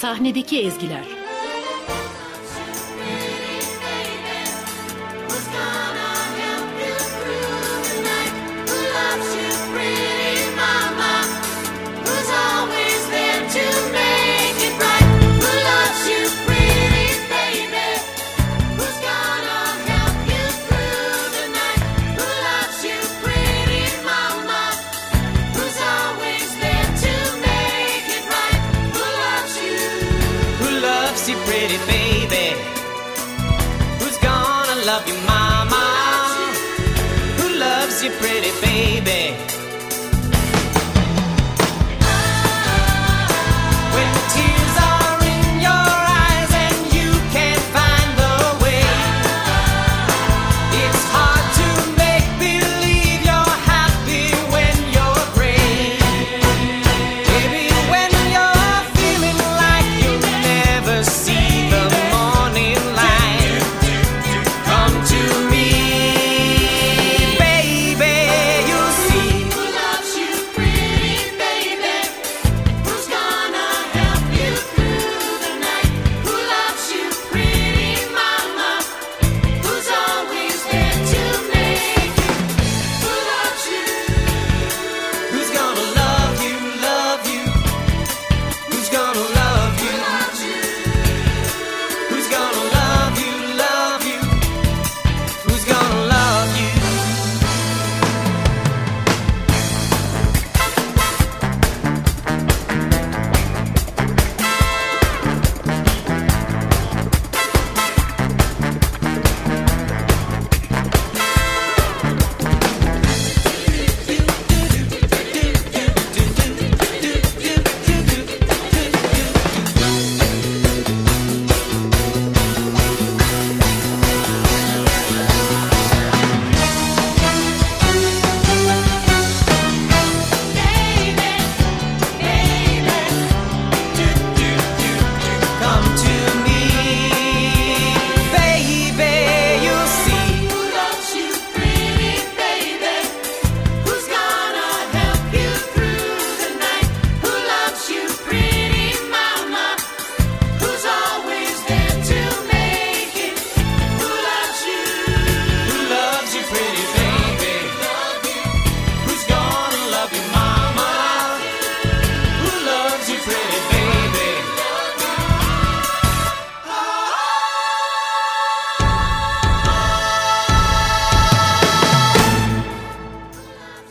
sahnedeki ezgiler. Pretty baby? Who's gonna love you, mama? Who loves you, pretty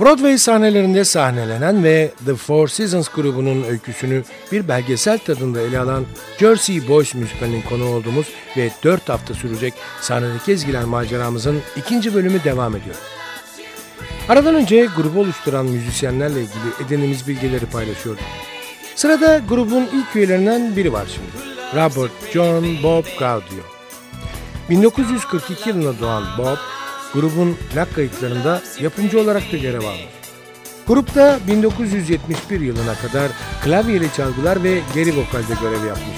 Broadway sahnelerinde sahnelenen ve The Four Seasons grubunun öyküsünü bir belgesel tadında ele alan Jersey Boys müzikalinin konu olduğumuz ve 4 hafta sürecek sahnedeki ezgiler maceramızın ikinci bölümü devam ediyor. Aradan önce grubu oluşturan müzisyenlerle ilgili edindiğimiz bilgileri paylaşıyorduk. Sırada grubun ilk üyelerinden biri var şimdi. Robert John Bob Gaudio. 1942 yılında doğan Bob, grubun plak kayıtlarında yapımcı olarak da görev almış. Grupta 1971 yılına kadar klavyeli çalgılar ve geri vokalde görev yapmış.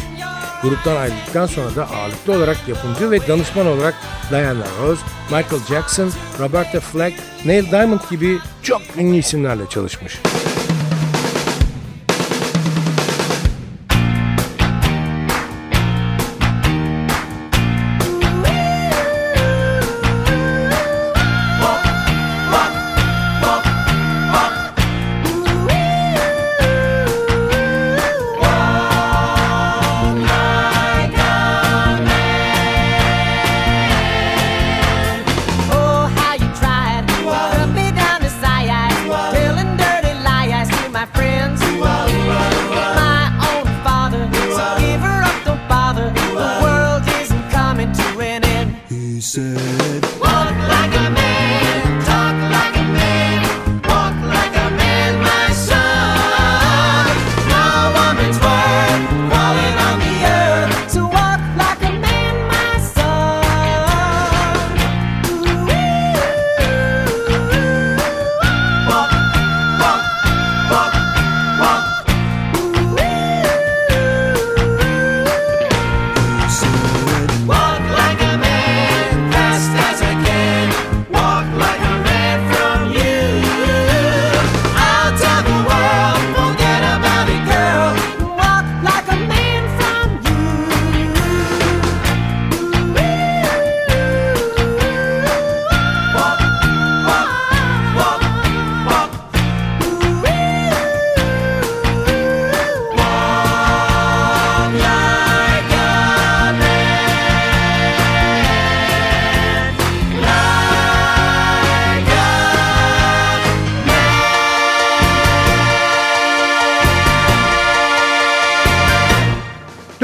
Gruptan ayrıldıktan sonra da ağırlıklı olarak yapımcı ve danışman olarak Diana Ross, Michael Jackson, Roberta Flack, Neil Diamond gibi çok ünlü isimlerle çalışmış.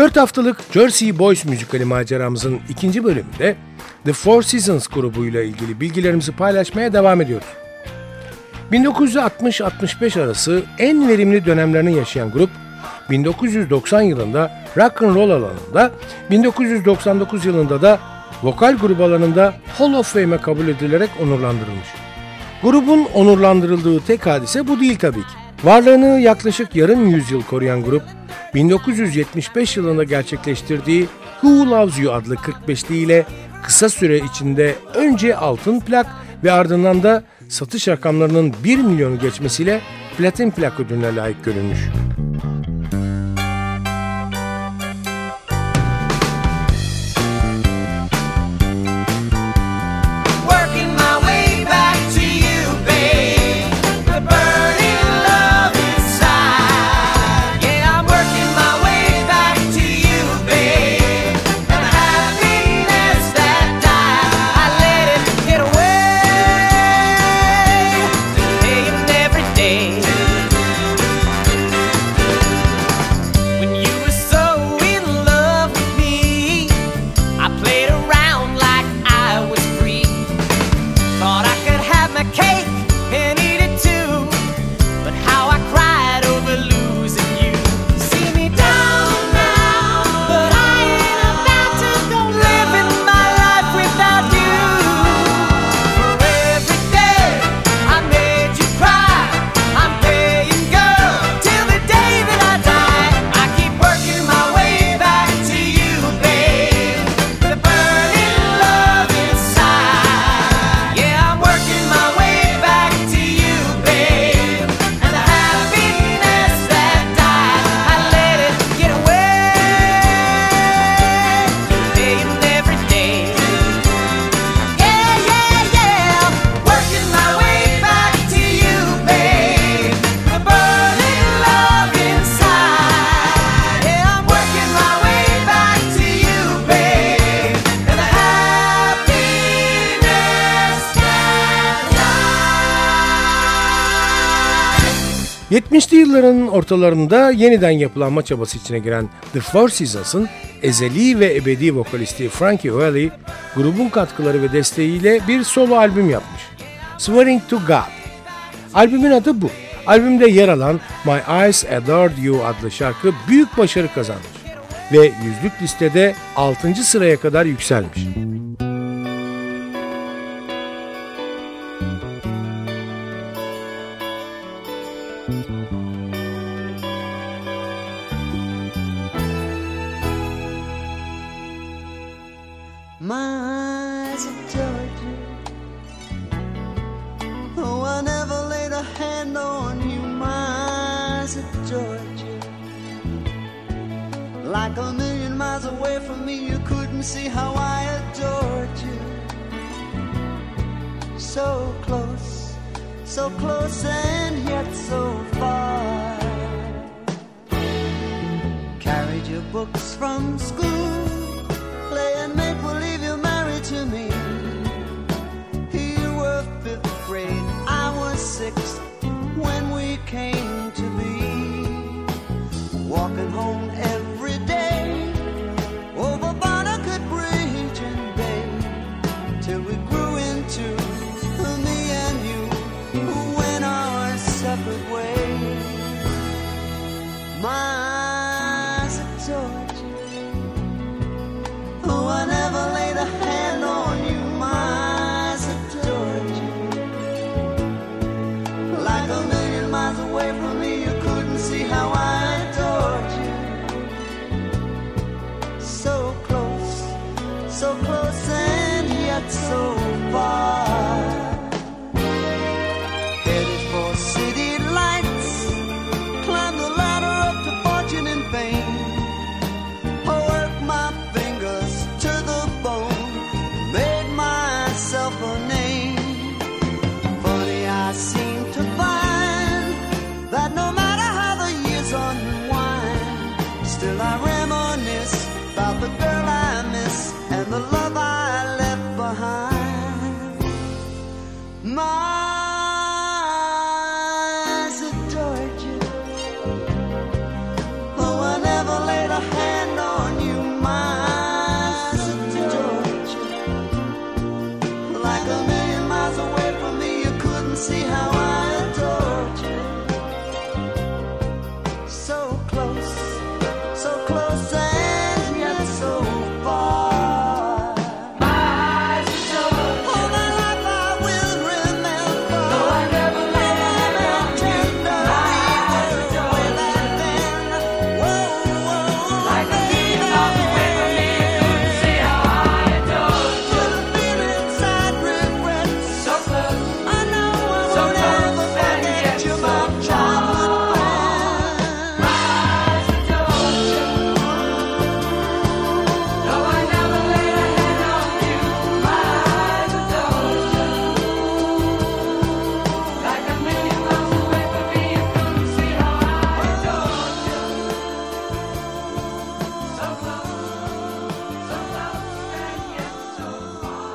4 haftalık Jersey Boys müzikali maceramızın ikinci bölümünde The Four Seasons grubuyla ilgili bilgilerimizi paylaşmaya devam ediyoruz. 1960-65 arası en verimli dönemlerini yaşayan grup 1990 yılında rock and roll alanında, 1999 yılında da vokal grubu alanında Hall of Fame'e kabul edilerek onurlandırılmış. Grubun onurlandırıldığı tek hadise bu değil tabii ki. Varlığını yaklaşık yarım yüzyıl koruyan grup, 1975 yılında gerçekleştirdiği Who Loves You adlı 45'li ile kısa süre içinde önce altın plak ve ardından da satış rakamlarının 1 milyonu geçmesiyle platin plak ödülüne layık görülmüş. 70'li yılların ortalarında yeniden yapılanma çabası içine giren The Four Seasons'ın ezeli ve ebedi vokalisti Frankie Valli, grubun katkıları ve desteğiyle bir solo albüm yapmış. Swearing to God. Albümün adı bu. Albümde yer alan My Eyes Adored You adlı şarkı büyük başarı kazanmış ve yüzlük listede 6. sıraya kadar yükselmiş. My eyes adored you. Oh, I never laid a hand on you. Like a million miles away from me, you couldn't see how I adored you. So close, so close, and yet so far. Carried your books from school, Like a million miles away from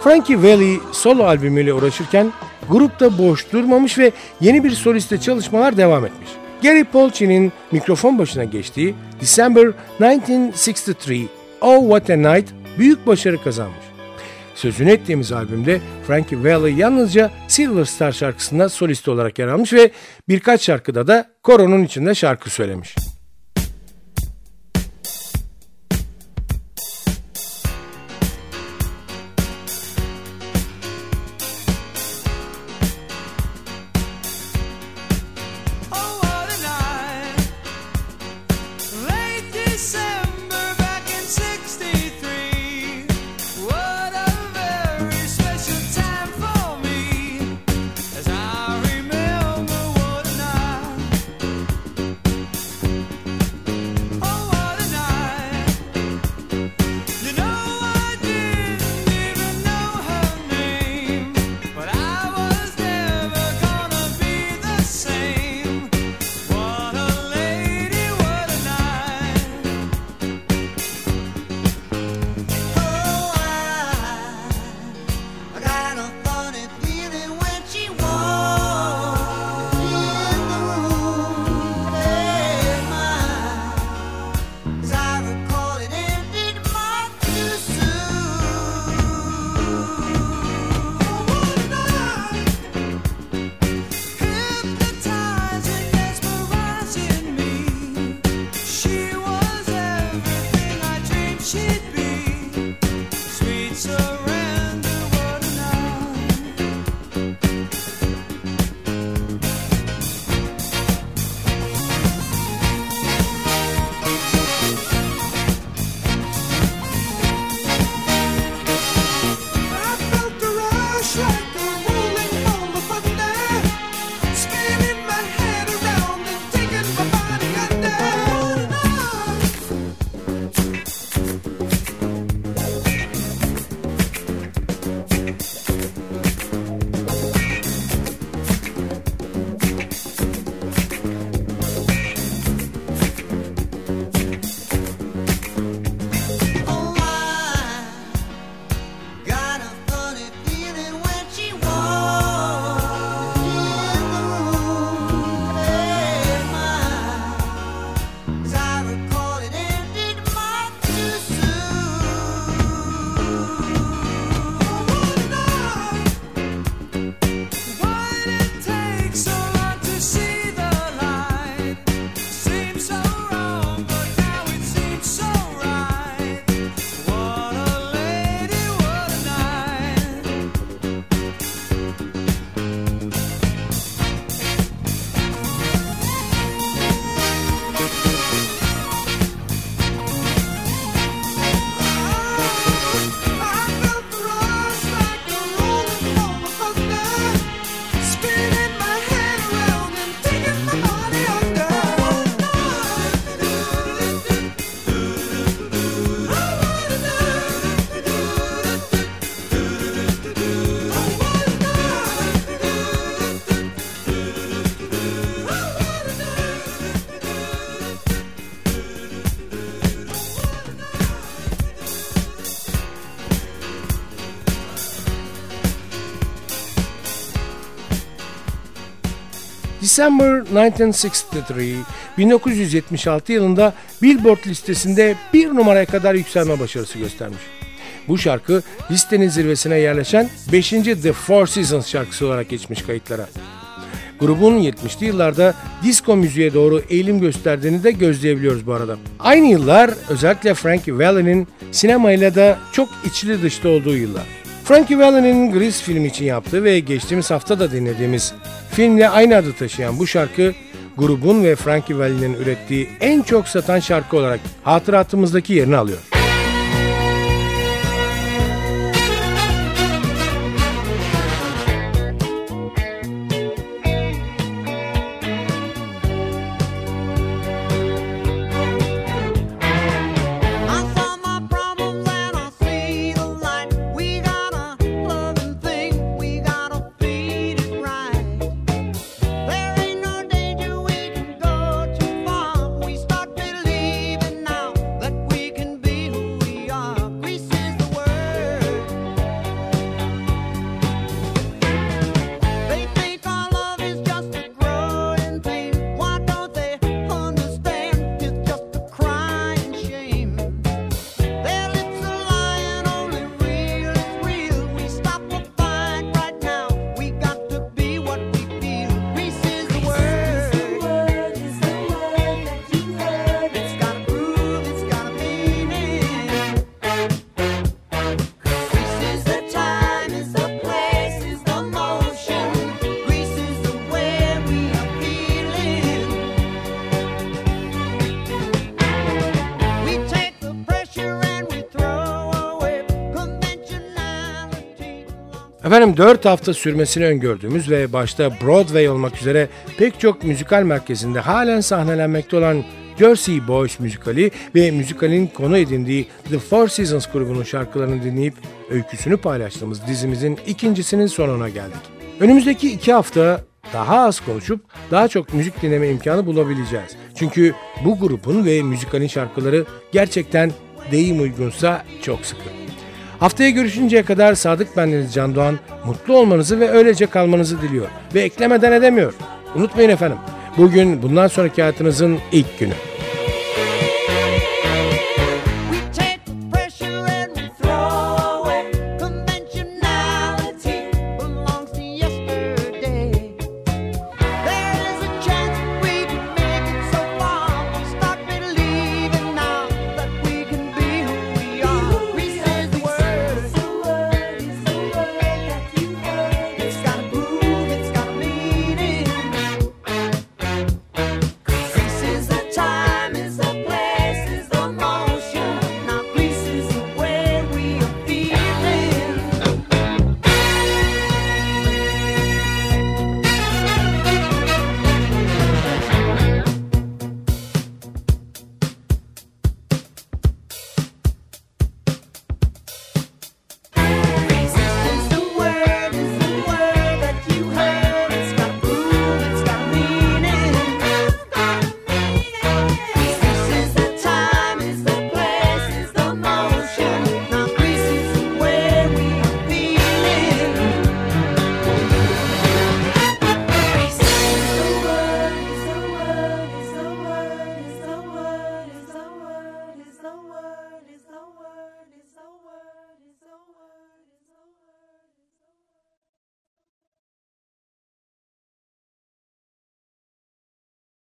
Frankie Valli solo albümüyle uğraşırken grupta boş durmamış ve yeni bir soliste çalışmalar devam etmiş. Gary Polchi'nin mikrofon başına geçtiği December 1963 Oh What a Night büyük başarı kazanmış. Sözünü ettiğimiz albümde Frankie Valli yalnızca Silver Star şarkısında solist olarak yer almış ve birkaç şarkıda da koronun içinde şarkı söylemiş. December 1963, 1976 yılında Billboard listesinde bir numaraya kadar yükselme başarısı göstermiş. Bu şarkı listenin zirvesine yerleşen 5. The Four Seasons şarkısı olarak geçmiş kayıtlara. Grubun 70'li yıllarda disco müziğe doğru eğilim gösterdiğini de gözleyebiliyoruz bu arada. Aynı yıllar özellikle Frankie Valli'nin sinemayla da çok içli dışlı olduğu yıllar. Frankie Valli'nin Grease filmi için yaptığı ve geçtiğimiz hafta da dinlediğimiz filmle aynı adı taşıyan bu şarkı grubun ve Frankie Valli'nin ürettiği en çok satan şarkı olarak hatıratımızdaki yerini alıyor. Efendim 4 hafta sürmesini öngördüğümüz ve başta Broadway olmak üzere pek çok müzikal merkezinde halen sahnelenmekte olan Jersey Boys müzikali ve müzikalin konu edindiği The Four Seasons grubunun şarkılarını dinleyip öyküsünü paylaştığımız dizimizin ikincisinin sonuna geldik. Önümüzdeki iki hafta daha az konuşup daha çok müzik dinleme imkanı bulabileceğiz. Çünkü bu grubun ve müzikalin şarkıları gerçekten deyim uygunsa çok sıkı. Haftaya görüşünceye kadar Sadık bendeniz Can Doğan mutlu olmanızı ve öylece kalmanızı diliyor. Ve eklemeden edemiyor. Unutmayın efendim bugün bundan sonraki hayatınızın ilk günü.